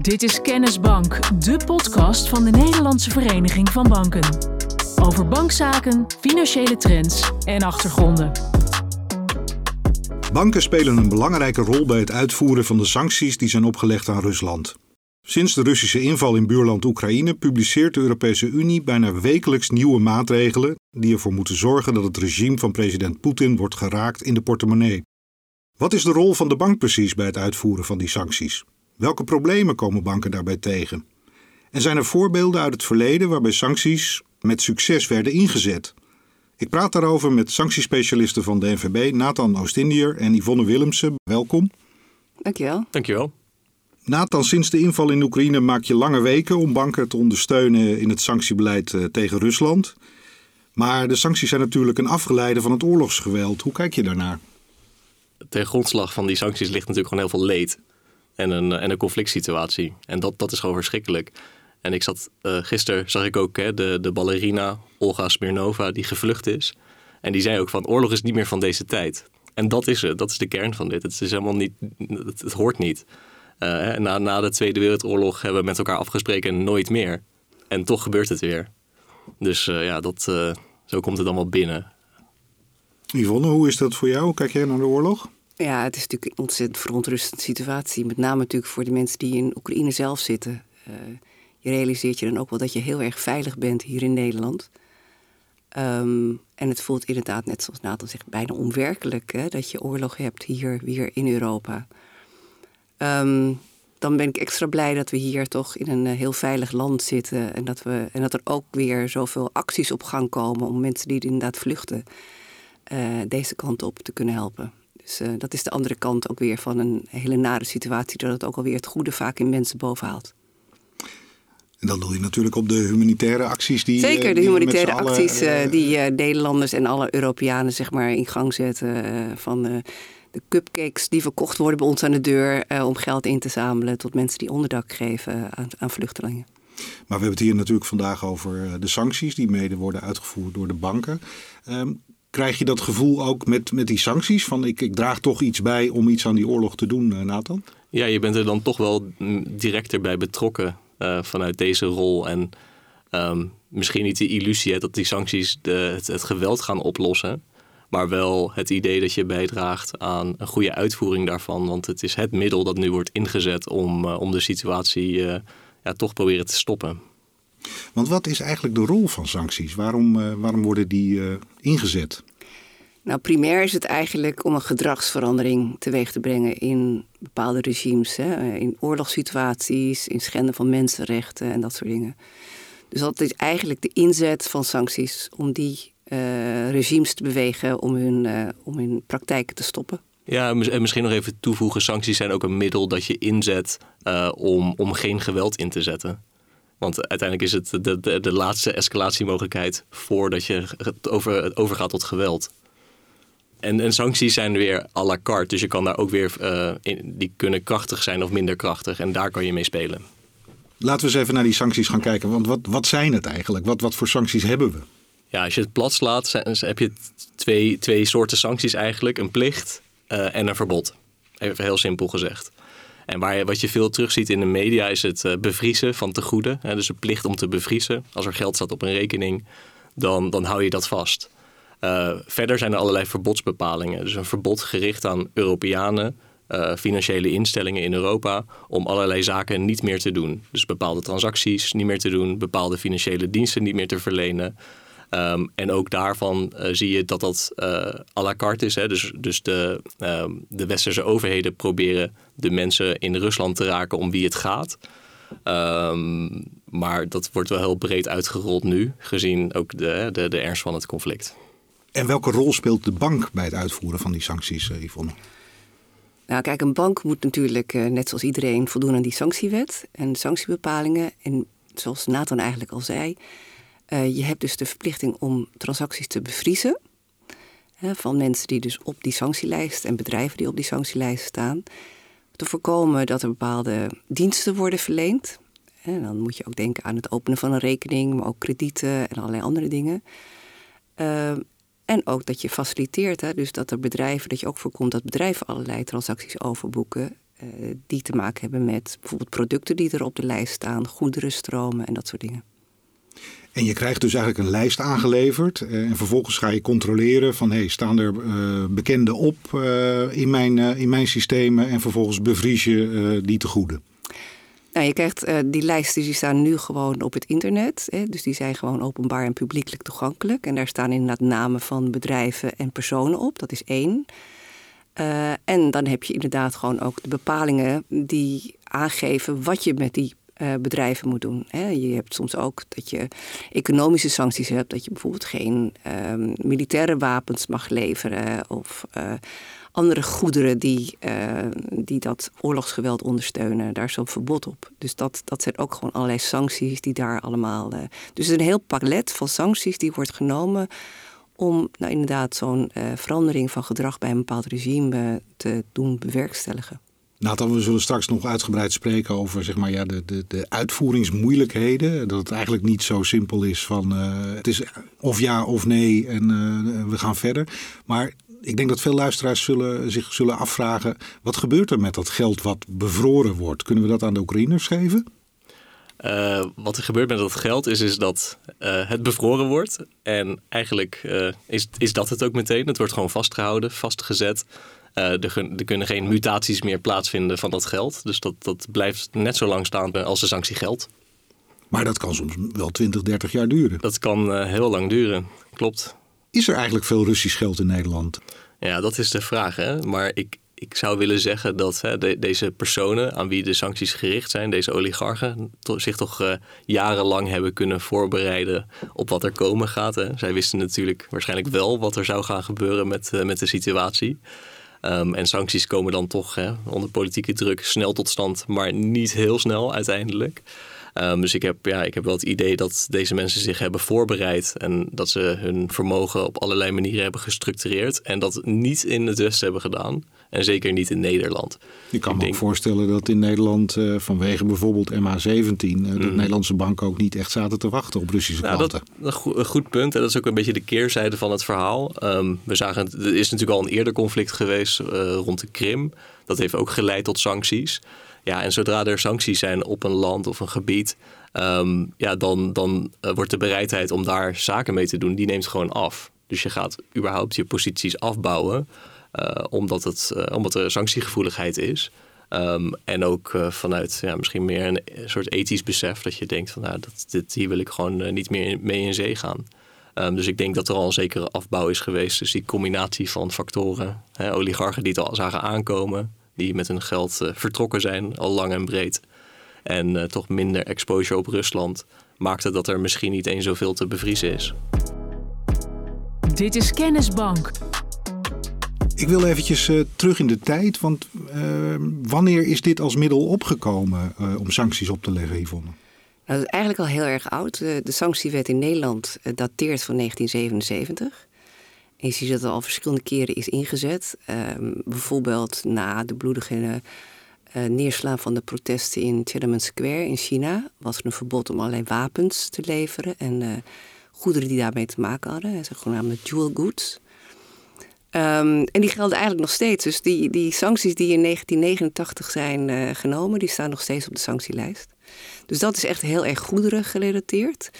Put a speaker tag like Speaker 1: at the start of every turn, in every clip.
Speaker 1: Dit is Kennisbank, de podcast van de Nederlandse Vereniging van Banken. Over bankzaken, financiële trends en achtergronden.
Speaker 2: Banken spelen een belangrijke rol bij het uitvoeren van de sancties die zijn opgelegd aan Rusland. Sinds de Russische inval in buurland Oekraïne publiceert de Europese Unie bijna wekelijks nieuwe maatregelen die ervoor moeten zorgen dat het regime van president Poetin wordt geraakt in de portemonnee. Wat is de rol van de bank precies bij het uitvoeren van die sancties? Welke problemen komen banken daarbij tegen? En zijn er voorbeelden uit het verleden waarbij sancties met succes werden ingezet? Ik praat daarover met sanctiespecialisten van de NVB, Nathan Oostindier en Yvonne Willemsen. Welkom.
Speaker 3: Dankjewel.
Speaker 4: Dankjewel.
Speaker 2: Nathan, sinds de inval in Oekraïne maak je lange weken om banken te ondersteunen in het sanctiebeleid eh, tegen Rusland. Maar de sancties zijn natuurlijk een afgeleide van het oorlogsgeweld. Hoe kijk je daarnaar?
Speaker 4: Ten grondslag van die sancties ligt natuurlijk gewoon heel veel leed en een, en een conflict situatie. En dat, dat is gewoon verschrikkelijk. En ik zat uh, gisteren, zag ik ook hè, de, de ballerina Olga Smirnova, die gevlucht is. En die zei ook van oorlog is niet meer van deze tijd. En dat is het, dat is de kern van dit. Het is helemaal niet, het, hoort niet. Uh, na, na de Tweede Wereldoorlog hebben we met elkaar afgesproken nooit meer. En toch gebeurt het weer. Dus ja, dat, zo komt het allemaal binnen.
Speaker 2: Yvonne, hoe is dat voor jou? Kijk jij naar de oorlog?
Speaker 3: Ja, het is natuurlijk een ontzettend verontrustende situatie. Met name natuurlijk voor de mensen die in Oekraïne zelf zitten. Uh, je realiseert je dan ook wel dat je heel erg veilig bent hier in Nederland. Um, en het voelt inderdaad, net zoals Nathan zegt, bijna onwerkelijk hè, dat je oorlog hebt hier weer in Europa. Um, dan ben ik extra blij dat we hier toch in een heel veilig land zitten. En dat, we, en dat er ook weer zoveel acties op gang komen om mensen die inderdaad vluchten, uh, deze kant op te kunnen helpen. Dus uh, dat is de andere kant ook weer van een hele nare situatie, dat het ook alweer het goede vaak in mensen bovenhaalt.
Speaker 2: En dan doe je natuurlijk op de humanitaire acties die.
Speaker 3: Zeker, de humanitaire acties uh, die uh, Nederlanders en alle Europeanen zeg maar in gang zetten. van de cupcakes die verkocht worden bij ons aan de deur om geld in te zamelen tot mensen die onderdak geven aan, aan vluchtelingen.
Speaker 2: Maar we hebben het hier natuurlijk vandaag over de sancties die mede worden uitgevoerd door de banken. Um, Krijg je dat gevoel ook met, met die sancties? Van ik, ik draag toch iets bij om iets aan die oorlog te doen, uh, Nathan?
Speaker 4: Ja, je bent er dan toch wel directer bij betrokken uh, vanuit deze rol. En um, misschien niet de illusie hè, dat die sancties de, het, het, geweld gaan oplossen. Maar wel het idee dat je bijdraagt aan een goede uitvoering daarvan. Want het is het middel dat nu wordt ingezet om, uh, om de situatie ja, toch proberen te stoppen.
Speaker 2: Want wat is eigenlijk de rol van sancties? Waarom, waarom worden die ingezet?
Speaker 3: Nou, primair is het eigenlijk om een gedragsverandering teweeg te brengen in bepaalde regimes. Hè? In oorlogssituaties, in schenden van mensenrechten en dat soort dingen. Dus dat is eigenlijk de inzet van sancties om die uh, regimes te bewegen om hun, om hun praktijken te stoppen.
Speaker 4: Ja, en misschien nog even toevoegen: sancties zijn ook een middel dat je inzet om, om geen geweld in te zetten. Want uiteindelijk is het de, de, laatste escalatiemogelijkheid voordat je het, over, overgaat tot geweld. En, en, sancties zijn weer à la carte. Dus je kan daar ook weer, uh, in, die kunnen krachtig zijn of minder krachtig. En daar kan je mee spelen.
Speaker 2: Laten we eens even naar die sancties gaan kijken. Want wat, wat zijn het eigenlijk? Wat, wat voor sancties hebben we?
Speaker 4: Ja, als je het plat slaat, heb je twee, twee soorten sancties eigenlijk. Een plicht uh, en een verbod. Even heel simpel gezegd. En waar, wat je veel terugziet in de media is het uh, bevriezen van tegoeden. Hè, dus de plicht om te bevriezen. Als er geld staat op een rekening, dan, dan hou je dat vast. Uh, verder zijn er allerlei verbodsbepalingen. Dus een verbod gericht aan Europeanen, uh, financiële instellingen in Europa, om allerlei zaken niet meer te doen. Dus bepaalde transacties niet meer te doen, bepaalde financiële diensten niet meer te verlenen. Um, en ook daarvan uh, zie je dat dat à la carte is. Hè? Dus, dus de, um, de westerse overheden proberen de mensen in Rusland te raken om wie het gaat. Um, maar dat wordt wel heel breed uitgerold nu, gezien ook de, de, de ernst van het conflict.
Speaker 2: En welke rol speelt de bank bij het uitvoeren van die sancties, uh, Yvonne?
Speaker 3: Nou, kijk, een bank moet natuurlijk, net zoals iedereen, voldoen aan die sanctiewet en sanctiebepalingen. En zoals Nathan eigenlijk al zei, uh, je hebt dus de verplichting om transacties te bevriezen. Van mensen die dus op die sanctielijst en bedrijven die op die sanctielijst staan. Te voorkomen dat er bepaalde diensten worden verleend. En dan moet je ook denken aan het openen van een rekening, maar ook kredieten en allerlei andere dingen. En ook dat je faciliteert, hè, dus dat er bedrijven, dat je ook voorkomt dat bedrijven allerlei transacties overboeken. die te maken hebben met bijvoorbeeld producten die er op de lijst staan, goederenstromen en dat soort dingen.
Speaker 2: En je krijgt dus eigenlijk een lijst aangeleverd. Uh, en vervolgens ga je controleren van hey, staan er uh, bekenden op in, mijn, in mijn systemen. En vervolgens bevries je die te goede.
Speaker 3: Nou, je krijgt die lijsten die staan nu gewoon op het internet. Hè, dus die zijn gewoon openbaar en publiekelijk toegankelijk. En daar staan inderdaad namen van bedrijven en personen op. Dat is één. en dan heb je inderdaad gewoon ook de bepalingen die aangeven wat je met die uh, bedrijven moet doen. Hè. Je hebt soms ook dat je economische sancties hebt, dat je bijvoorbeeld geen um, militaire wapens mag leveren of andere goederen die, uh, die dat oorlogsgeweld ondersteunen. Daar is zo'n verbod op. Dus dat, dat zijn ook gewoon allerlei sancties die daar allemaal. dus het is een heel palet van sancties die wordt genomen om nou, inderdaad zo'n verandering van gedrag bij een bepaald regime te doen bewerkstelligen.
Speaker 2: Nathan, we zullen straks nog uitgebreid spreken over zeg maar, ja, de, de, de uitvoeringsmoeilijkheden. Dat het eigenlijk niet zo simpel is van uh, het is of ja of nee en uh, we gaan verder. Maar ik denk dat veel luisteraars zullen, zich zullen afvragen... wat gebeurt er met dat geld wat bevroren wordt? Kunnen we dat aan de Oekraïners geven?
Speaker 4: Uh, wat er gebeurt met dat geld is, is dat uh, het bevroren wordt. En eigenlijk uh, is, is dat het ook meteen. Het wordt gewoon vastgehouden, vastgezet. Er, er, kunnen geen mutaties meer plaatsvinden van dat geld. Dus dat, dat blijft net zo lang staan als de sanctie geldt.
Speaker 2: Maar dat kan soms wel 20, 30 jaar duren.
Speaker 4: Dat kan heel lang duren, klopt.
Speaker 2: Is er eigenlijk veel Russisch geld in Nederland?
Speaker 4: Ja, dat is de vraag. Hè? Maar ik, ik zou willen zeggen dat hè, de, deze personen aan wie de sancties gericht zijn, deze oligarchen, zich toch uh, jarenlang hebben kunnen voorbereiden op wat er komen gaat. Hè. Zij wisten natuurlijk waarschijnlijk wel wat er zou gaan gebeuren met, uh, met de situatie. Um, en sancties komen dan toch hè, onder politieke druk snel tot stand, maar niet heel snel uiteindelijk. Um, dus ik heb, ja, ik heb wel het idee dat deze mensen zich hebben voorbereid en dat ze hun vermogen op allerlei manieren hebben gestructureerd en dat niet in het Westen hebben gedaan. En zeker niet in Nederland.
Speaker 2: Je kan me ook voorstellen dat in Nederland uh, vanwege bijvoorbeeld MH17... Uh, de mm. Nederlandse banken ook niet echt zaten te wachten op Russische nou, klanten.
Speaker 4: Dat, een goed punt. En dat is ook een beetje de keerzijde van het verhaal. Um, we zagen, er is natuurlijk al een eerder conflict geweest uh, rond de Krim. Dat heeft ook geleid tot sancties. Ja, en zodra er sancties zijn op een land of een gebied... Um, ja, dan, dan uh, wordt de bereidheid om daar zaken mee te doen, die neemt gewoon af. Dus je gaat überhaupt je posities afbouwen... Uh, omdat, het, uh, omdat er sanctiegevoeligheid is. Um, en ook vanuit ja, misschien meer een, soort ethisch besef dat je denkt van nou, dat, dit, hier wil ik gewoon niet meer mee in zee gaan. Um, dus ik denk dat er al een zekere afbouw is geweest. Dus die combinatie van factoren, hè, oligarchen die het al zagen aankomen, die met hun geld vertrokken zijn, al lang en breed. En toch minder exposure op Rusland, maakte dat er misschien niet eens zoveel te bevriezen is.
Speaker 1: Dit is Kennisbank.
Speaker 2: Ik wil eventjes uh, terug in de tijd, want uh, wanneer is dit als middel opgekomen uh, om sancties op te leggen, Yvonne?
Speaker 3: Nou, dat is eigenlijk al heel erg oud. De, de sanctiewet in Nederland dateert van 1977. Ziet dat al verschillende keren is ingezet. Ehm, bijvoorbeeld na de bloedige neerslaan van de protesten in Tiananmen Square in China... was er een verbod om allerlei wapens te leveren en goederen die daarmee te maken hadden. Genaamd dual goods... Um, en die gelden eigenlijk nog steeds. Dus die, die sancties die in 1989 zijn uh, genomen, die staan nog steeds op de sanctielijst. Dus dat is echt heel erg goederen gerelateerd.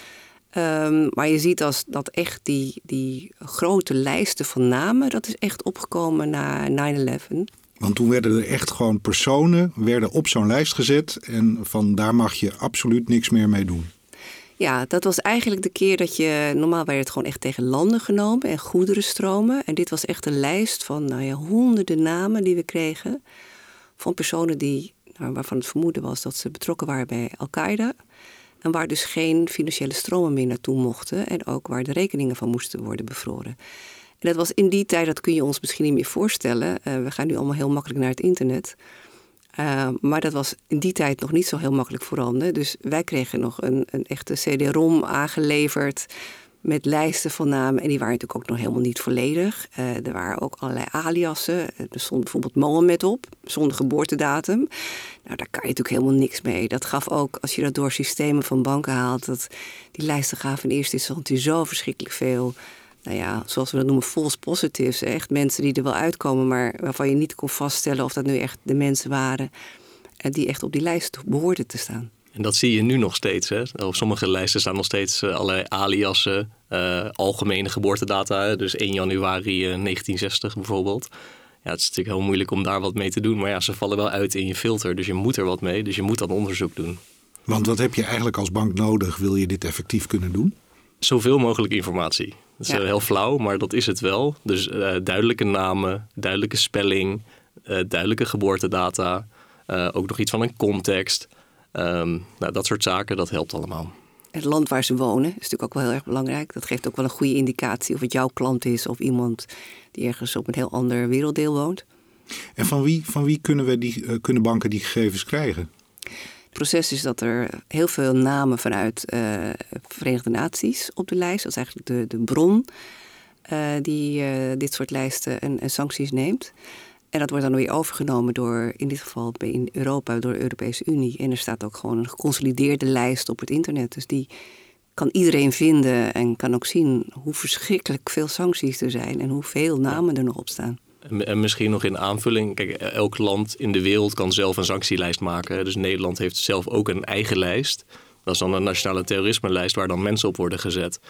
Speaker 3: Um, maar je ziet als dat echt die, die grote lijsten van namen, dat is echt opgekomen na 9-11.
Speaker 2: Want toen werden er echt gewoon personen werden op zo'n lijst gezet en van daar mag je absoluut niks meer mee doen.
Speaker 3: Ja, dat was eigenlijk de keer dat je. Normaal werd het gewoon echt tegen landen genomen en goederenstromen. En dit was echt een lijst van nou ja, honderden namen die we kregen. Van personen die, nou, waarvan het vermoeden was dat ze betrokken waren bij Al-Qaeda. En waar dus geen financiële stromen meer naartoe mochten. En ook waar de rekeningen van moesten worden bevroren. En dat was in die tijd, dat kun je ons misschien niet meer voorstellen. Uh, we gaan nu allemaal heel makkelijk naar het internet. Uh, maar dat was in die tijd nog niet zo heel makkelijk voorhanden. Dus wij kregen nog een, een echte CD-ROM aangeleverd met lijsten van namen. En die waren natuurlijk ook nog helemaal niet volledig. Uh, er waren ook allerlei aliasen. Er stond bijvoorbeeld Mohammed op, zonder geboortedatum. Nou, daar kan je natuurlijk helemaal niks mee. Dat gaf ook, als je dat door systemen van banken haalt... Dat die lijsten gaven in eerste instantie zo verschrikkelijk veel nou ja, zoals we dat noemen, false positives. Echt mensen die er wel uitkomen, maar waarvan je niet kon vaststellen of dat nu echt de mensen waren en die echt op die lijst behoorden te staan.
Speaker 4: En dat zie je nu nog steeds. Hè? Op sommige lijsten staan nog steeds uh, allerlei aliassen, uh, algemene geboortedata. Dus 1 januari 1960 bijvoorbeeld. Ja, het is natuurlijk heel moeilijk om daar wat mee te doen. Maar ja, ze vallen wel uit in je filter. Dus je moet er wat mee. Dus je moet dan onderzoek doen.
Speaker 2: Want wat heb je eigenlijk als bank nodig? Wil je dit effectief kunnen doen?
Speaker 4: Zoveel mogelijk informatie. Dat is ja. heel flauw, maar dat is het wel. Dus uh, duidelijke namen, duidelijke spelling, uh, duidelijke geboortedata. Uh, ook nog iets van een context. Um, nou, dat soort zaken, dat helpt allemaal.
Speaker 3: Het land waar ze wonen is natuurlijk ook wel heel erg belangrijk. Dat geeft ook wel een goede indicatie of het jouw klant is of iemand die ergens op een heel ander werelddeel woont.
Speaker 2: En van wie, van wie kunnen, we die, kunnen banken die gegevens krijgen?
Speaker 3: Het proces is dat er heel veel namen vanuit uh, Verenigde Naties op de lijst. Dat is eigenlijk de, de bron uh, die uh, dit soort lijsten en, en, sancties neemt. En dat wordt dan weer overgenomen door, in dit geval in Europa, door de Europese Unie. En er staat ook gewoon een geconsolideerde lijst op het internet. Dus die kan iedereen vinden en kan ook zien hoe verschrikkelijk veel sancties er zijn en hoeveel namen er nog op staan.
Speaker 4: En misschien nog in aanvulling, kijk, elk land in de wereld kan zelf een sanctielijst maken. Dus Nederland heeft zelf ook een eigen lijst. Dat is dan een nationale terrorisme-lijst waar dan mensen op worden gezet.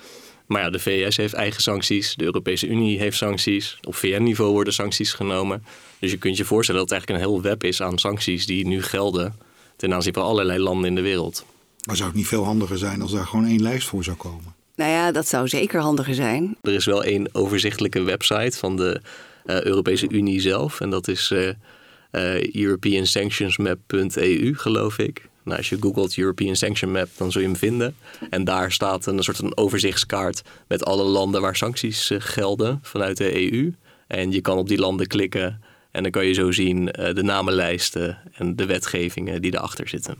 Speaker 4: Maar ja, de VS heeft eigen sancties, de Europese Unie heeft sancties, op VN-niveau worden sancties genomen. Dus je kunt je voorstellen dat het eigenlijk een heel web is aan sancties die nu gelden ten aanzien van allerlei landen in de wereld.
Speaker 2: Maar zou het niet veel handiger zijn als daar gewoon één lijst voor zou komen?
Speaker 3: Nou ja, dat zou zeker handiger zijn.
Speaker 4: Er is wel één overzichtelijke website van de uh, Europese Unie zelf. En dat is uh, uh, EuropeanSanctionsMap.eu, geloof ik. Nou, als je googelt European Sanction Map, dan zul je hem vinden. En daar staat een soort van overzichtskaart met alle landen waar sancties gelden vanuit de EU. En je kan op die landen klikken en dan kan je zo zien de namenlijsten en de wetgevingen die erachter zitten.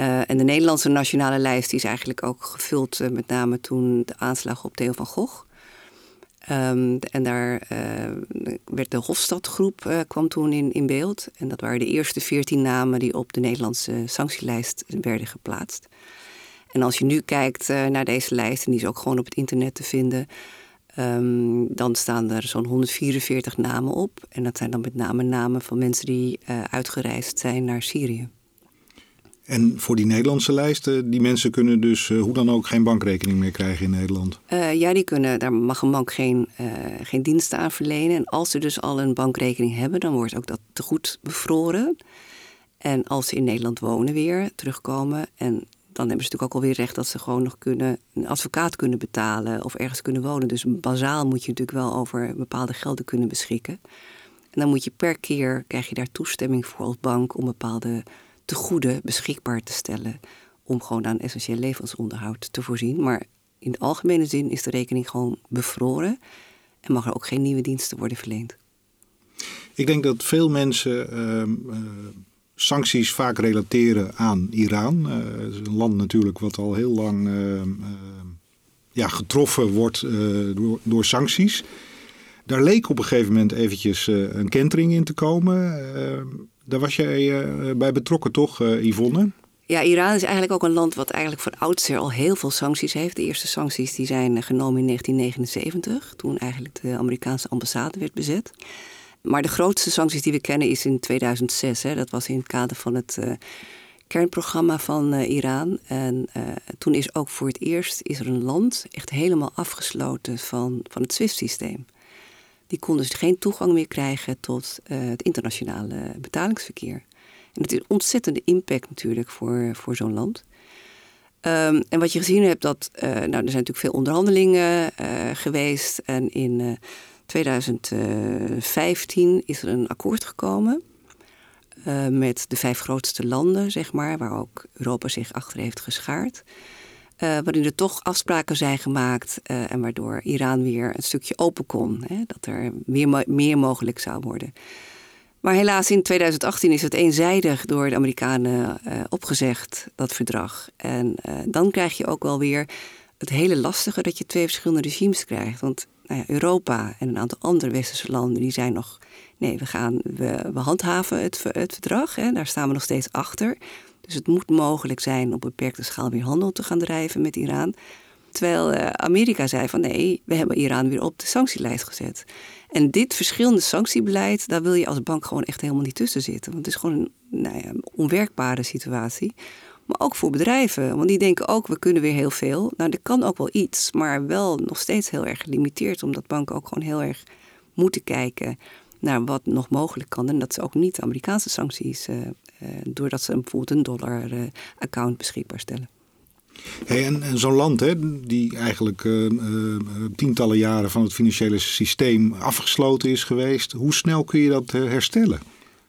Speaker 3: Uh, en de Nederlandse nationale lijst is eigenlijk ook gevuld met name toen de aanslag op Theo van Gogh. Um, en daar uh, werd de Hofstadgroep uh, kwam toen in, in beeld. En dat waren de eerste veertien namen die op de Nederlandse sanctielijst werden geplaatst. En als je nu kijkt uh, naar deze lijst, en die is ook gewoon op het internet te vinden, um, dan staan er zo'n 144 namen op. En dat zijn dan met name namen van mensen die uitgereisd zijn naar Syrië.
Speaker 2: En voor die Nederlandse lijsten, die mensen kunnen dus uh, hoe dan ook geen bankrekening meer krijgen in Nederland?
Speaker 3: Uh, ja, die kunnen, daar mag een bank geen, uh, geen diensten aan verlenen. En als ze dus al een bankrekening hebben, dan wordt ook dat te goed bevroren. En als ze in Nederland wonen weer, terugkomen. En dan hebben ze natuurlijk ook alweer recht dat ze gewoon nog kunnen, een advocaat kunnen betalen of ergens kunnen wonen. Dus bazaal moet je natuurlijk wel over bepaalde gelden kunnen beschikken. En dan moet je per keer, krijg je daar toestemming voor als bank om bepaalde te goede beschikbaar te stellen om gewoon aan essentieel levensonderhoud te voorzien. Maar in de algemene zin is de rekening gewoon bevroren en mag er ook geen nieuwe diensten worden verleend.
Speaker 2: Ik denk dat veel mensen uh, uh, sancties vaak relateren aan Iran. Uh, het is een land natuurlijk wat al heel lang ehm, ja, getroffen wordt door, door sancties. Daar leek op een gegeven moment eventjes een kentering in te komen. Ehm, daar was jij uh, bij betrokken, toch, Yvonne?
Speaker 3: Ja, Iran is eigenlijk ook een land wat eigenlijk van oudsher al heel veel sancties heeft. De eerste sancties die zijn genomen in 1979, toen eigenlijk de Amerikaanse ambassade werd bezet. Maar de grootste sancties die we kennen is in 2006. Hè. Dat was in het kader van het kernprogramma van Iran. En toen is ook voor het eerst is er een land echt helemaal afgesloten van, van het SWIFT-systeem die konden dus geen toegang meer krijgen tot uh, het internationale betalingsverkeer. En dat is een ontzettende impact natuurlijk voor, voor zo'n land. Um, en wat je gezien hebt, dat, uh, nou, er zijn natuurlijk veel onderhandelingen uh, geweest. En in 2015 is er een akkoord gekomen met de vijf grootste landen, zeg maar, waar ook Europa zich achter heeft geschaard. Uh, waarin er toch afspraken zijn gemaakt uh, en waardoor Iran weer een stukje open kon. Hè, dat er meer, meer mogelijk zou worden. Maar helaas in 2018 is het eenzijdig door de Amerikanen uh, opgezegd, dat verdrag. En dan krijg je ook wel weer het hele lastige dat je twee verschillende regimes krijgt. Want nou ja, Europa en een aantal andere westerse landen die zijn nog... Nee, we, gaan, we, we handhaven het, het verdrag, hè, daar staan we nog steeds achter... Dus het moet mogelijk zijn op beperkte schaal weer handel te gaan drijven met Iran. Terwijl uh, Amerika zei van nee, we hebben Iran weer op de sanctielijst gezet. En dit verschillende sanctiebeleid, daar wil je als bank gewoon echt helemaal niet tussen zitten. Want het is gewoon een nou ja, onwerkbare situatie. Maar ook voor bedrijven. Want die denken ook, we kunnen weer heel veel. Nou, er kan ook wel iets, maar wel nog steeds heel erg gelimiteerd. Omdat banken ook gewoon heel erg moeten kijken naar wat nog mogelijk kan. En dat ze ook niet Amerikaanse sancties, uh, uh, doordat ze bijvoorbeeld een dollar-account uh, beschikbaar stellen.
Speaker 2: Hey, en, en zo'n land hè, die eigenlijk tientallen jaren van het financiële systeem afgesloten is geweest, hoe snel kun je dat herstellen?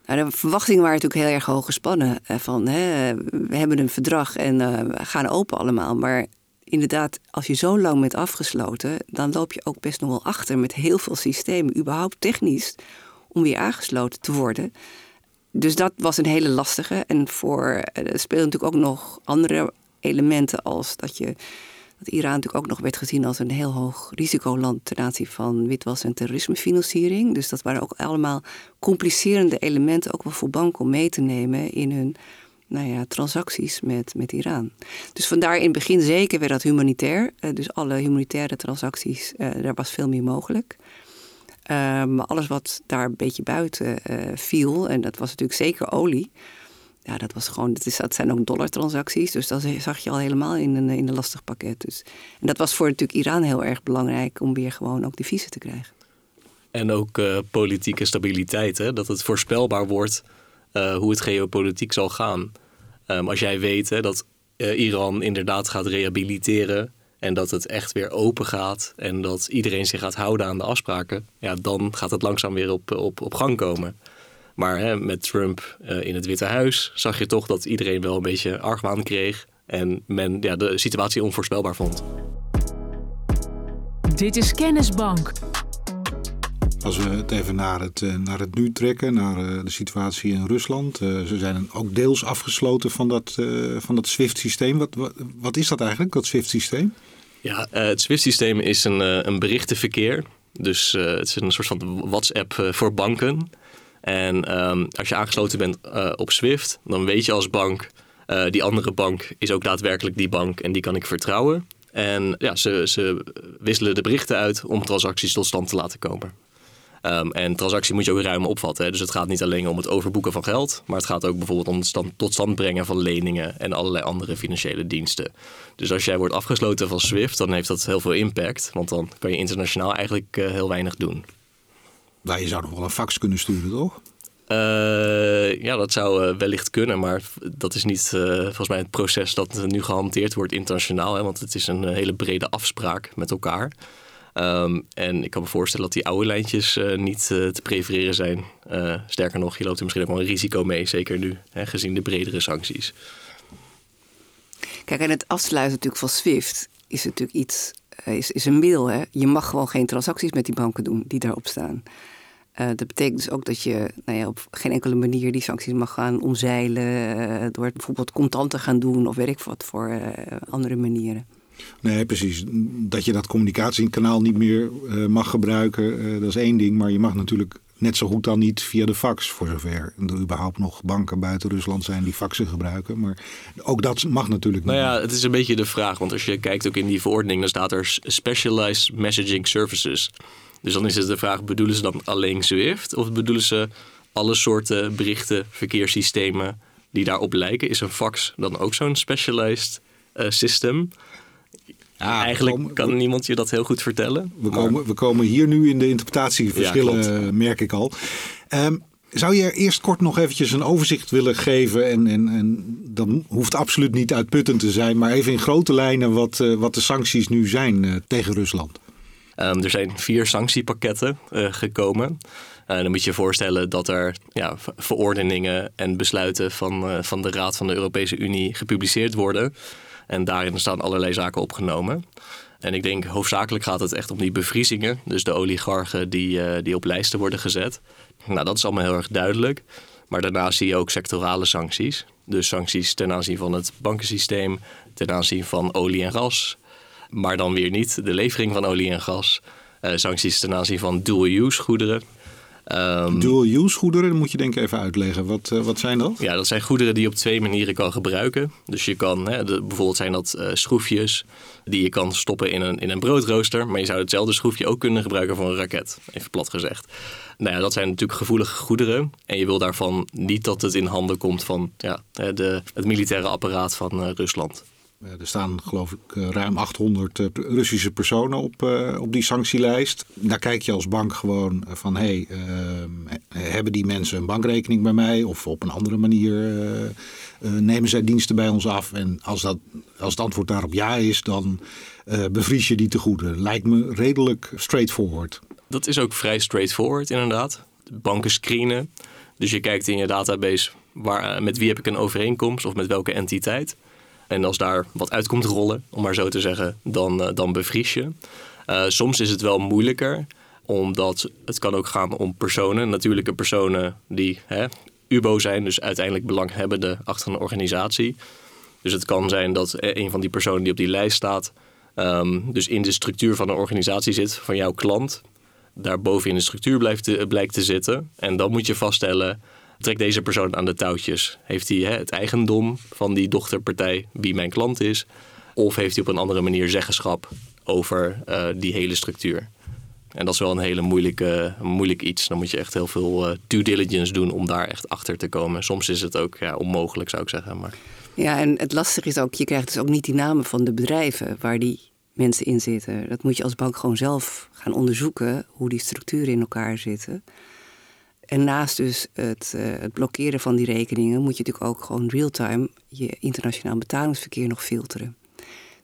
Speaker 3: Nou, de verwachtingen waren natuurlijk heel erg hoog gespannen. Van, hè, we hebben een verdrag en we gaan open allemaal. Maar inderdaad, als je zo lang bent afgesloten, dan loop je ook best nog wel achter met heel veel systemen, überhaupt technisch, om weer aangesloten te worden. Dus dat was een hele lastige. En voor er spelen natuurlijk ook nog andere elementen als dat je dat Iran natuurlijk ook nog werd gezien als een heel hoog risicoland ten aanzien van witwas- en terrorismefinanciering. Dus dat waren ook allemaal complicerende elementen, ook wel voor banken om mee te nemen in hun nou ja, transacties met, met Iran. Dus vandaar in het begin zeker weer dat humanitair. Uh, dus alle humanitaire transacties, uh, daar was veel meer mogelijk. Uh, maar alles wat daar een beetje buiten viel, en dat was natuurlijk zeker olie. Ja, dat was gewoon, dat, is, dat zijn ook dollartransacties. Dus dat zag je al helemaal in een, in een lastig pakket. Dus, en dat was voor natuurlijk Iran heel erg belangrijk om weer gewoon ook de visie te krijgen.
Speaker 4: En ook politieke stabiliteit, hè? dat het voorspelbaar wordt uh, hoe het geopolitiek zal gaan. Um, als jij weet dat Iran inderdaad gaat rehabiliteren en dat het echt weer open gaat en dat iedereen zich gaat houden aan de afspraken, ja, dan gaat het langzaam weer op, op, op gang komen. Maar hè, met Trump uh, in het Witte Huis zag je toch dat iedereen wel een beetje argwaan kreeg en men ja, de situatie onvoorspelbaar vond.
Speaker 1: Dit is Kennisbank.
Speaker 2: Als we het even naar het, eh, naar het nu trekken, naar eh, de situatie in Rusland. Eh, ze zijn ook deels afgesloten van dat, van dat SWIFT-systeem. Wat, wat, is dat eigenlijk, dat SWIFT-systeem?
Speaker 4: Ja, het SWIFT-systeem is een, een berichtenverkeer. Dus het is een soort van WhatsApp voor banken. En ehm, als je aangesloten bent op SWIFT, dan weet je als bank... die andere bank is ook daadwerkelijk die bank en die kan ik vertrouwen. En ja, ze, ze wisselen de berichten uit om transacties tot stand te laten komen. Um, en transactie moet je ook ruim opvatten. Hè? Dus het gaat niet alleen om het overboeken van geld, maar het gaat ook bijvoorbeeld om het stand, tot stand brengen van leningen en allerlei andere financiële diensten. Dus als jij wordt afgesloten van SWIFT, dan heeft dat heel veel impact, want dan kan je internationaal eigenlijk uh, heel weinig doen.
Speaker 2: Nou, je zou nog wel een fax kunnen sturen, toch?
Speaker 4: Uh, ja, dat zou uh, wellicht kunnen, maar dat is niet volgens mij het proces dat nu gehanteerd wordt internationaal. Hè, want het is een hele brede afspraak met elkaar. Um, en ik kan me voorstellen dat die oude lijntjes uh, niet uh, te prefereren zijn. Uh, sterker nog, je loopt er misschien ook wel een risico mee, zeker nu, hè, gezien de bredere sancties.
Speaker 3: Kijk, en het afsluiten natuurlijk van SWIFT is natuurlijk iets, is, is een middel. Hè? Je mag gewoon geen transacties met die banken doen die daarop staan. dat betekent dus ook dat je nou ja, op geen enkele manier die sancties mag gaan omzeilen. door bijvoorbeeld contanten gaan doen of weet ik wat voor andere manieren.
Speaker 2: Nee, precies. Dat je dat communicatiekanaal niet meer uh, mag gebruiken, uh, dat is één ding. Maar je mag natuurlijk net zo goed dan niet via de fax, voor zover er überhaupt nog banken buiten Rusland zijn die faxen gebruiken. Maar ook dat mag natuurlijk
Speaker 4: niet. Nou ja, het is een beetje de vraag. Want als je kijkt ook in die verordening, dan staat er Specialized Messaging Services. Dus dan is het de vraag, bedoelen ze dan alleen SWIFT? Of bedoelen ze alle soorten berichten, verkeerssystemen die daarop lijken? Is een fax dan ook zo'n specialized uh, system? Ja, Eigenlijk kan niemand je dat heel goed vertellen.
Speaker 2: We, komen, we komen hier nu in de interpretatieverschillen, ja, merk ik al. Um, zou je eerst kort nog eventjes een overzicht willen geven? En, en, en dan hoeft absoluut niet uitputtend te zijn, maar even in grote lijnen wat, uh, wat de sancties nu zijn uh, tegen Rusland.
Speaker 4: Um, er zijn vier sanctiepakketten uh, gekomen. dan moet je je voorstellen dat er ja, verordeningen en besluiten van, van de Raad van de Europese Unie gepubliceerd worden. En daarin staan allerlei zaken opgenomen. En ik denk hoofdzakelijk gaat het echt om die bevriezingen. Dus de oligarchen die, uh, die op lijsten worden gezet. Nou, dat is allemaal heel erg duidelijk. Maar daarna zie je ook sectorale sancties. Dus sancties ten aanzien van het bankensysteem, ten aanzien van olie en gas. Maar dan weer niet de levering van olie en gas. Uh, sancties ten aanzien van dual-use goederen. Ehm,
Speaker 2: Dual-use goederen, moet je denk ik even uitleggen. Wat, uh, wat zijn dat?
Speaker 4: Ja, dat zijn goederen die je op twee manieren kan gebruiken. Dus je kan, hè, de, bijvoorbeeld zijn dat uh, schroefjes die je kan stoppen in een, in een broodrooster. Maar je zou hetzelfde schroefje ook kunnen gebruiken voor een raket. Even plat gezegd. Nou ja, dat zijn natuurlijk gevoelige goederen. En je wil daarvan niet dat het in handen komt van ja, de, het militaire apparaat van uh, Rusland.
Speaker 2: Er staan geloof ik ruim 800 Russische personen op, op die sanctielijst. Daar kijk je als bank gewoon van... hé, hey, uh, hebben die mensen een bankrekening bij mij? Of op een andere manier nemen zij diensten bij ons af? En als, dat, als het antwoord daarop ja is, dan bevries je die te goede. Lijkt me redelijk straightforward.
Speaker 4: Dat is ook vrij straightforward inderdaad. Banken screenen. Dus je kijkt in je database... Waar, met wie heb ik een overeenkomst of met welke entiteit... En als daar wat uit komt rollen, om maar zo te zeggen, dan, uh, dan bevries je. Uh, soms is het wel moeilijker, omdat het kan ook gaan om personen, natuurlijke personen die hè, UBO zijn, dus uiteindelijk belanghebbende achter een organisatie. Dus het kan zijn dat een van die personen die op die lijst staat, um, dus in de structuur van een organisatie zit, van jouw klant, daar boven in de structuur blijft te, blijkt te zitten. En dan moet je vaststellen trekt deze persoon aan de touwtjes? Heeft hij hè, het eigendom van die dochterpartij, wie mijn klant is? Of heeft hij op een andere manier zeggenschap over uh, die hele structuur? En dat is wel een hele moeilijke, moeilijk iets. Dan moet je echt heel veel uh, due diligence doen om daar echt achter te komen. Soms is het ook ja, onmogelijk, zou ik zeggen. Maar...
Speaker 3: Ja, en het lastige is ook, je krijgt dus ook niet die namen van de bedrijven waar die mensen in zitten. Dat moet je als bank gewoon zelf gaan onderzoeken, hoe die structuren in elkaar zitten. En naast dus het, uh, het, blokkeren van die rekeningen moet je natuurlijk ook gewoon real-time je internationaal betalingsverkeer nog filteren.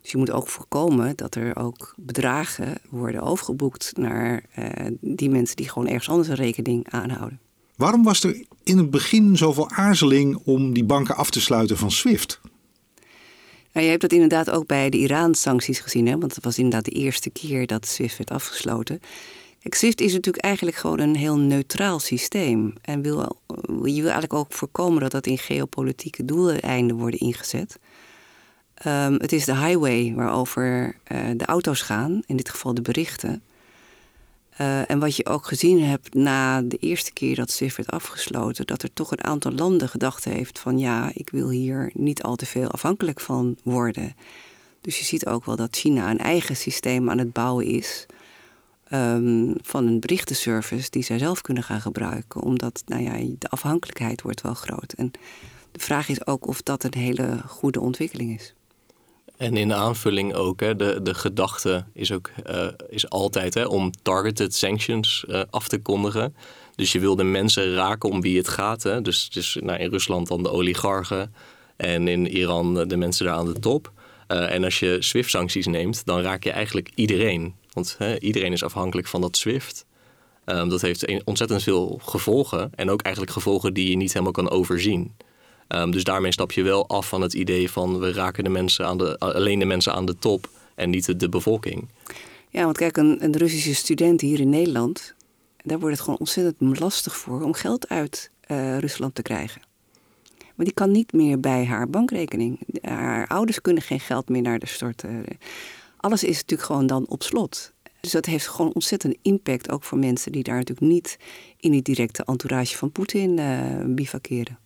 Speaker 3: Dus je moet ook voorkomen dat er ook bedragen worden overgeboekt naar uh, die mensen die gewoon ergens anders een rekening aanhouden.
Speaker 2: Waarom was er in het begin zoveel aarzeling om die banken af te sluiten van SWIFT?
Speaker 3: Nou, je hebt dat inderdaad ook bij de Iran-sancties gezien, hè? want het was inderdaad de eerste keer dat SWIFT werd afgesloten. SWIFT is natuurlijk eigenlijk gewoon een heel neutraal systeem. En wil, je wil eigenlijk ook voorkomen dat dat in geopolitieke doeleinden worden ingezet. Um, het is de highway waarover uh, de auto's gaan, in dit geval de berichten. Uh, en wat je ook gezien hebt na de eerste keer dat SWIFT werd afgesloten, dat er toch een aantal landen gedacht heeft van ja, ik wil hier niet al te veel afhankelijk van worden. Dus je ziet ook wel dat China een eigen systeem aan het bouwen is um, van een berichtenservice die zij zelf kunnen gaan gebruiken. Omdat nou ja, de afhankelijkheid wordt wel groot. En de vraag is ook of dat een hele goede ontwikkeling is.
Speaker 4: En in aanvulling ook, hè, de, de gedachte is, ook, uh, is altijd hè, om targeted sanctions uh, af te kondigen. Dus je wil de mensen raken om wie het gaat. Hè. Dus, dus nou, in Rusland dan de oligarchen en in Iran de mensen daar aan de top. Uh, en als je SWIFT-sancties neemt, dan raak je eigenlijk iedereen. Want hè, iedereen is afhankelijk van dat SWIFT. Um, dat heeft ontzettend veel gevolgen. En ook eigenlijk gevolgen die je niet helemaal kan overzien. Um, dus daarmee stap je wel af van het idee van we raken de mensen aan de, alleen de mensen aan de top en niet de, bevolking.
Speaker 3: Ja, want kijk, een, een, Russische student hier in Nederland, daar wordt het gewoon ontzettend lastig voor om geld uit uh, Rusland te krijgen. Maar die kan niet meer bij haar bankrekening. Haar ouders kunnen geen geld meer naar de storten alles is natuurlijk gewoon dan op slot. Dus dat heeft gewoon ontzettend impact, ook voor mensen die daar natuurlijk niet in die directe entourage van Poetin uh, bivakeren.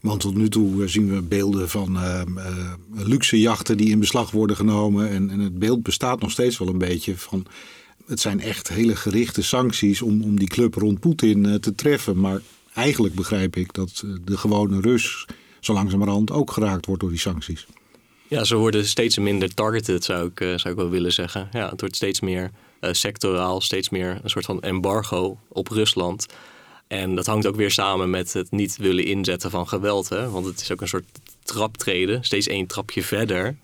Speaker 2: Want tot nu toe eh, zien we beelden van uh, luxe jachten die in beslag worden genomen. En, en, het beeld bestaat nog steeds wel een beetje van. Het zijn echt hele gerichte sancties om, om die club rond Poetin te treffen. Maar eigenlijk begrijp ik dat de gewone Rus zo langzamerhand ook geraakt wordt door die sancties.
Speaker 4: Ja, ze worden steeds minder targeted, zou ik, uh, zou ik wel willen zeggen. Ja, het wordt steeds meer uh, sectoraal, steeds meer een soort van embargo op Rusland. En dat hangt ook weer samen met het niet willen inzetten van geweld. Hè? Want het is ook een soort traptreden, steeds één trapje verder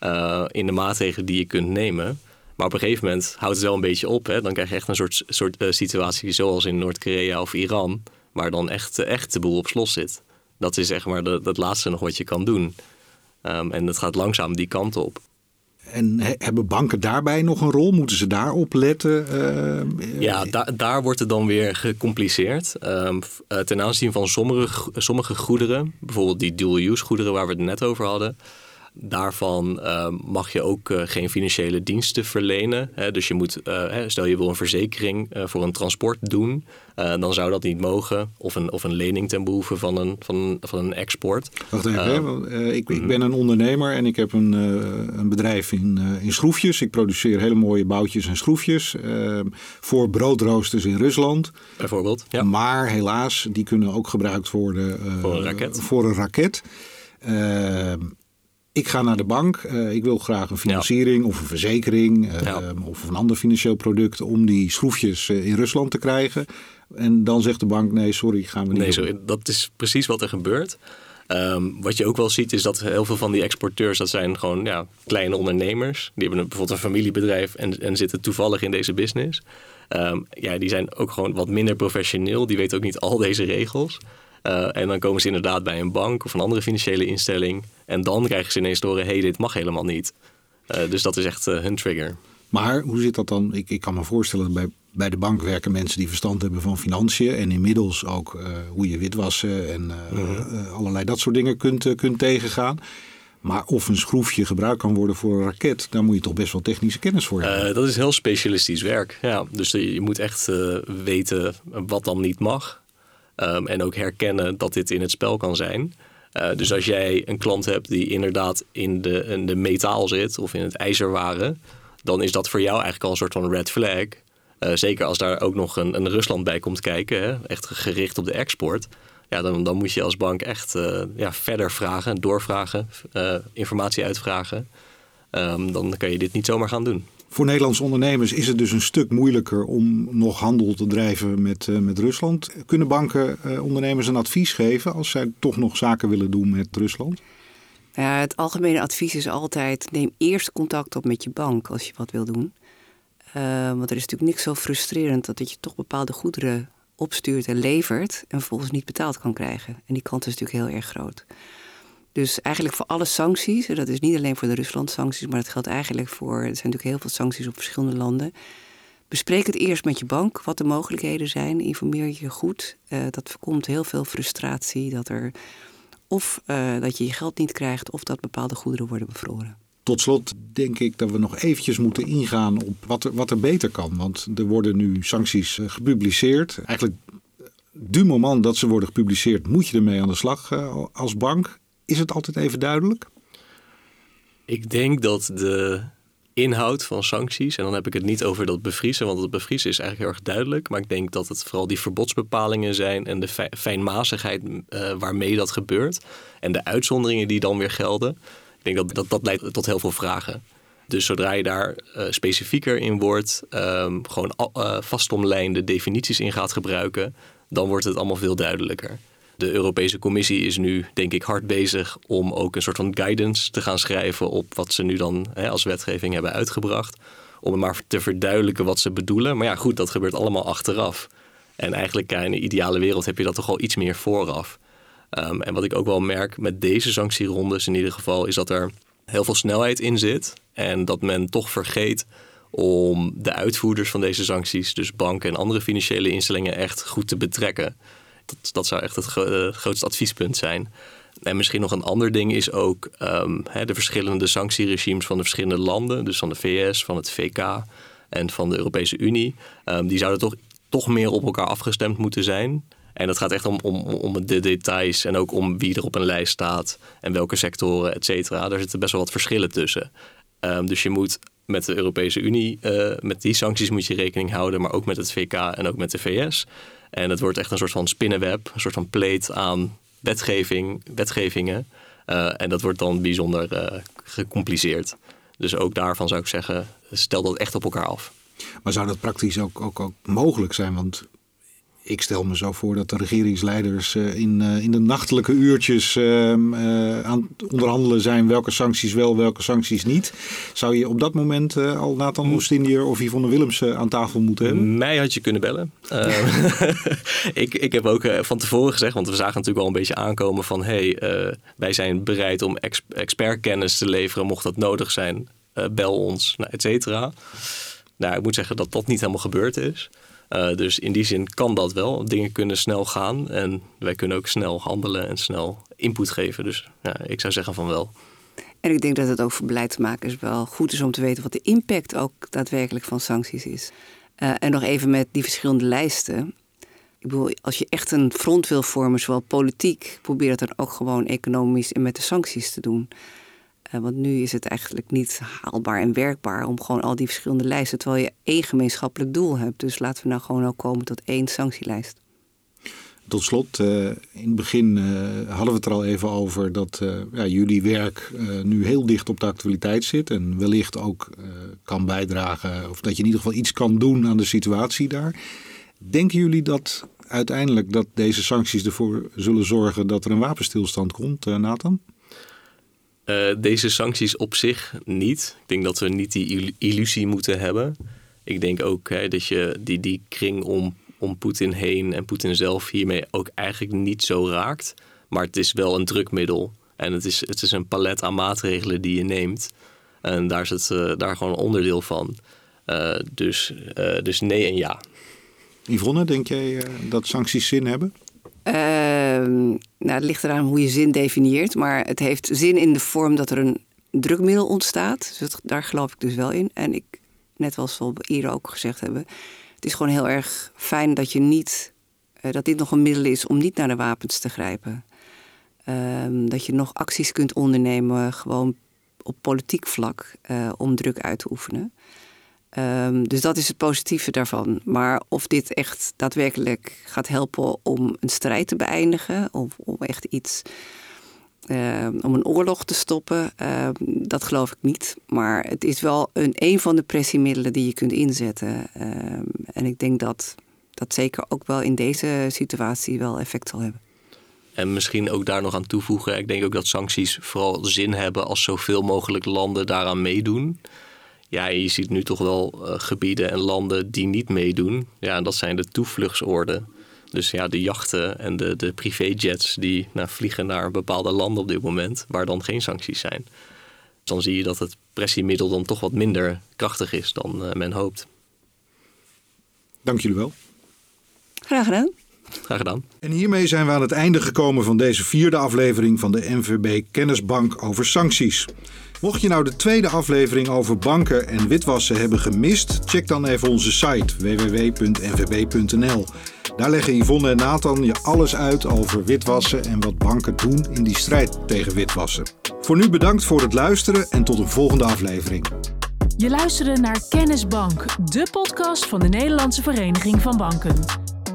Speaker 4: uh, in de maatregelen die je kunt nemen. Maar op een gegeven moment houdt het wel een beetje op. Hè? Dan krijg je echt een soort, soort situatie zoals in Noord-Korea of Iran, waar dan echt, echt de boel op slot zit. Dat is zeg maar de, dat laatste nog wat je kan doen. Um, en het gaat langzaam die kant op.
Speaker 2: En hebben banken daarbij nog een rol? Moeten ze daarop letten?
Speaker 4: Uh, ja, da daar wordt het dan weer gecompliceerd. Um, ten aanzien van sommige, sommige goederen, bijvoorbeeld die dual-use goederen waar we het net over hadden. Daarvan uh, mag je ook uh, geen financiële diensten verlenen. Hè? Dus je moet, uh, stel je wil een verzekering voor een transport doen, dan zou dat niet mogen. Of een, of een lening ten behoeve van een, van, van een export.
Speaker 2: Wacht even, ik, ik ben een ondernemer en ik heb een, een bedrijf in, in schroefjes. Ik produceer hele mooie boutjes en schroefjes voor broodroosters in Rusland.
Speaker 4: Bijvoorbeeld, ja.
Speaker 2: Maar helaas, die kunnen ook gebruikt worden
Speaker 4: voor een raket.
Speaker 2: Voor een raket. Ik ga naar de bank. Uh, ik wil graag een financiering of een verzekering uh, of een ander financieel product om die schroefjes uh, in Rusland te krijgen. En dan zegt de bank: nee, sorry, gaan we niet.
Speaker 4: Nee, sorry, dat is precies wat er gebeurt. Um, wat je ook wel ziet is dat heel veel van die exporteurs, dat zijn gewoon ja, kleine ondernemers. Die hebben bijvoorbeeld een familiebedrijf en, en zitten toevallig in deze business. Um, ja, die zijn ook gewoon wat minder professioneel. Die weten ook niet al deze regels. Uh, en dan komen ze inderdaad bij een bank of een andere financiële instelling. En dan krijgen ze ineens door, hé, hey, dit mag helemaal niet. Uh, dus dat is echt uh, hun trigger.
Speaker 2: Maar hoe zit dat dan? Ik, ik kan me voorstellen bij, bij de bank werken mensen die verstand hebben van financiën. En inmiddels ook hoe je witwassen en -huh. allerlei dat soort dingen kunt, kunt tegengaan. Maar of een schroefje gebruikt kan worden voor een raket, daar moet je toch best wel technische kennis voor hebben.
Speaker 4: Uh, dat is heel specialistisch werk. Ja, dus je moet echt uh, weten wat dan niet mag. Um, en ook herkennen dat dit in het spel kan zijn. Uh, dus als jij een klant hebt die inderdaad in de, in de metaal zit of in het ijzerwaren, dan is dat voor jou eigenlijk al een soort van red flag. Uh, zeker als daar ook nog een, een Rusland bij komt kijken, hè, echt gericht op de export. Ja, dan, dan moet je als bank echt uh, ja, verder vragen, doorvragen, informatie uitvragen. Um, dan kan je dit niet zomaar gaan doen.
Speaker 2: Voor Nederlandse ondernemers is het dus een stuk moeilijker om nog handel te drijven met, uh, met Rusland. Kunnen banken uh, ondernemers een advies geven als zij toch nog zaken willen doen met Rusland?
Speaker 3: Ja, het algemene advies is altijd: neem eerst contact op met je bank als je wat wil doen. Uh, want er is natuurlijk niks zo frustrerend dat, dat je toch bepaalde goederen opstuurt en levert en vervolgens niet betaald kan krijgen. En die kant is natuurlijk heel erg groot. Dus eigenlijk voor alle sancties, dat is niet alleen voor de Rusland-sancties, maar het geldt eigenlijk voor, er zijn natuurlijk heel veel sancties op verschillende landen. Bespreek het eerst met je bank, wat de mogelijkheden zijn. Informeer je goed. Uh, dat voorkomt heel veel frustratie, dat er of uh, dat je je geld niet krijgt, of dat bepaalde goederen worden bevroren.
Speaker 2: Tot slot denk ik dat we nog eventjes moeten ingaan op wat er, wat er beter kan. Want er worden nu sancties uh, gepubliceerd. Eigenlijk du moment dat ze worden gepubliceerd, moet je ermee aan de slag als bank. Is het altijd even duidelijk?
Speaker 4: Ik denk dat de inhoud van sancties, en dan heb ik het niet over dat bevriezen, want dat bevriezen is eigenlijk heel erg duidelijk. Maar ik denk dat het vooral die verbodsbepalingen zijn en de fijnmazigheid uh, waarmee dat gebeurt. En de uitzonderingen die dan weer gelden. Ik denk dat dat, dat leidt tot heel veel vragen. Dus zodra je daar uh, specifieker in wordt, um, gewoon uh, vastomlijnde definities in gaat gebruiken, dan wordt het allemaal veel duidelijker. De Europese Commissie is nu, denk ik, hard bezig om ook een soort van guidance te gaan schrijven op wat ze nu dan hè, als wetgeving hebben uitgebracht. Om maar te verduidelijken wat ze bedoelen. Maar ja, goed, dat gebeurt allemaal achteraf. En eigenlijk in een ideale wereld heb je dat toch al iets meer vooraf. Um, en wat ik ook wel merk met deze sanctierondes in ieder geval, is dat er heel veel snelheid in zit. En dat men toch vergeet om de uitvoerders van deze sancties, dus banken en andere financiële instellingen, echt goed te betrekken. Dat, zou echt het gro grootste adviespunt zijn. En misschien nog een ander ding is ook um, hè, de verschillende sanctieregimes van de verschillende landen. Dus van de VS, van het VK en van de Europese Unie. Um, die zouden toch, toch meer op elkaar afgestemd moeten zijn. En dat gaat echt om, om, om de details en ook om wie er op een lijst staat en welke sectoren, et cetera. Daar zitten best wel wat verschillen tussen. Um, dus je moet met de Europese Unie, uh, met die sancties moet je rekening houden, maar ook met het VK en ook met de VS. En het wordt echt een soort van spinnenweb, een soort van pleet aan wetgeving, wetgevingen. Uh, en dat wordt dan bijzonder uh, gecompliceerd. Dus ook daarvan zou ik zeggen, stel dat echt op elkaar af.
Speaker 2: Maar zou dat praktisch ook, ook mogelijk zijn? Want ik stel me zo voor dat de regeringsleiders uh, in, uh, in de nachtelijke uurtjes uh, aan het onderhandelen zijn welke sancties wel, welke sancties niet. Zou je op dat moment al Nathan Oostindier of Yvonne Willems aan tafel moeten hebben?
Speaker 4: Mij had je kunnen bellen. ik, ik heb ook van tevoren gezegd, want we zagen natuurlijk al een beetje aankomen van hey, wij zijn bereid om ex expertkennis te leveren mocht dat nodig zijn. bel ons, nou, et cetera. Nou, ik moet zeggen dat dat niet helemaal gebeurd is. Uh, dus in die zin kan dat wel. Dingen kunnen snel gaan en wij kunnen ook snel handelen en snel input geven. Dus ja, ik zou zeggen van wel.
Speaker 3: En ik denk dat het ook voor beleidsmakers wel goed is om te weten wat de impact ook daadwerkelijk van sancties is. Uh, en nog even met die verschillende lijsten. Ik bedoel, als je echt een front wil vormen, zowel politiek, probeer het dan ook gewoon economisch en met de sancties te doen. Uh, want nu is het eigenlijk niet haalbaar en werkbaar om gewoon al die verschillende lijsten, terwijl je één gemeenschappelijk doel hebt. Dus laten we nou gewoon ook komen tot één sanctielijst.
Speaker 2: Tot slot, uh, in het begin uh, hadden we het er al even over dat ja, jullie werk nu heel dicht op de actualiteit zit en wellicht ook kan bijdragen, of dat je in ieder geval iets kan doen aan de situatie daar. Denken jullie dat uiteindelijk dat deze sancties ervoor zullen zorgen dat er een wapenstilstand komt, Nathan?
Speaker 4: Deze sancties op zich niet. Ik denk dat we niet die illusie moeten hebben. Ik denk ook hè, dat je die, die kring om om Poetin heen en Poetin zelf hiermee ook eigenlijk niet zo raakt. Maar het is wel een drukmiddel. En het is, het is een palet aan maatregelen die je neemt. En daar is het uh, daar gewoon onderdeel van. Uh, dus, dus nee en ja.
Speaker 2: Yvonne, denk jij dat sancties zin hebben?
Speaker 3: Ehm, nou, het ligt eraan hoe je zin definieert. Maar het heeft zin in de vorm dat er een drukmiddel ontstaat. Dus daar geloof ik dus wel in. En ik, net zoals we eerder ook gezegd hebben het is gewoon heel erg fijn dat je niet, uh, dat dit nog een middel is om niet naar de wapens te grijpen. Um, dat je nog acties kunt ondernemen, gewoon op politiek vlak, uh, om druk uit te oefenen. Um, dus dat is het positieve daarvan. Maar of dit echt daadwerkelijk gaat helpen om een strijd te beëindigen, of om echt iets uh, om een oorlog te stoppen, uh, dat geloof ik niet. Maar het is wel een, een van de pressiemiddelen die je kunt inzetten. En ik denk dat dat zeker ook wel in deze situatie wel effect zal hebben.
Speaker 4: En misschien ook daar nog aan toevoegen. Ik denk ook dat sancties vooral zin hebben als zoveel mogelijk landen daaraan meedoen. Ja, je ziet nu toch wel gebieden en landen die niet meedoen. Ja, en dat zijn de toevluchtsoorden. Dus ja, de jachten en de, de privéjets die nou, vliegen naar bepaalde landen op dit moment, waar dan geen sancties zijn. Dan zie je dat het pressiemiddel dan toch wat minder krachtig is dan uh, men hoopt.
Speaker 2: Dank jullie wel.
Speaker 3: Graag gedaan.
Speaker 4: Graag gedaan.
Speaker 2: En hiermee zijn we aan het einde gekomen van deze vierde aflevering van de NVB Kennisbank over sancties. Mocht je nou de tweede aflevering over banken en witwassen hebben gemist, check dan even onze site www.nvb.nl. Daar leggen Yvonne en Nathan je alles uit over witwassen en wat banken doen in die strijd tegen witwassen. Voor nu bedankt voor het luisteren en tot een volgende aflevering.
Speaker 1: Je luisterde naar Kennisbank, de podcast van de Nederlandse Vereniging van Banken.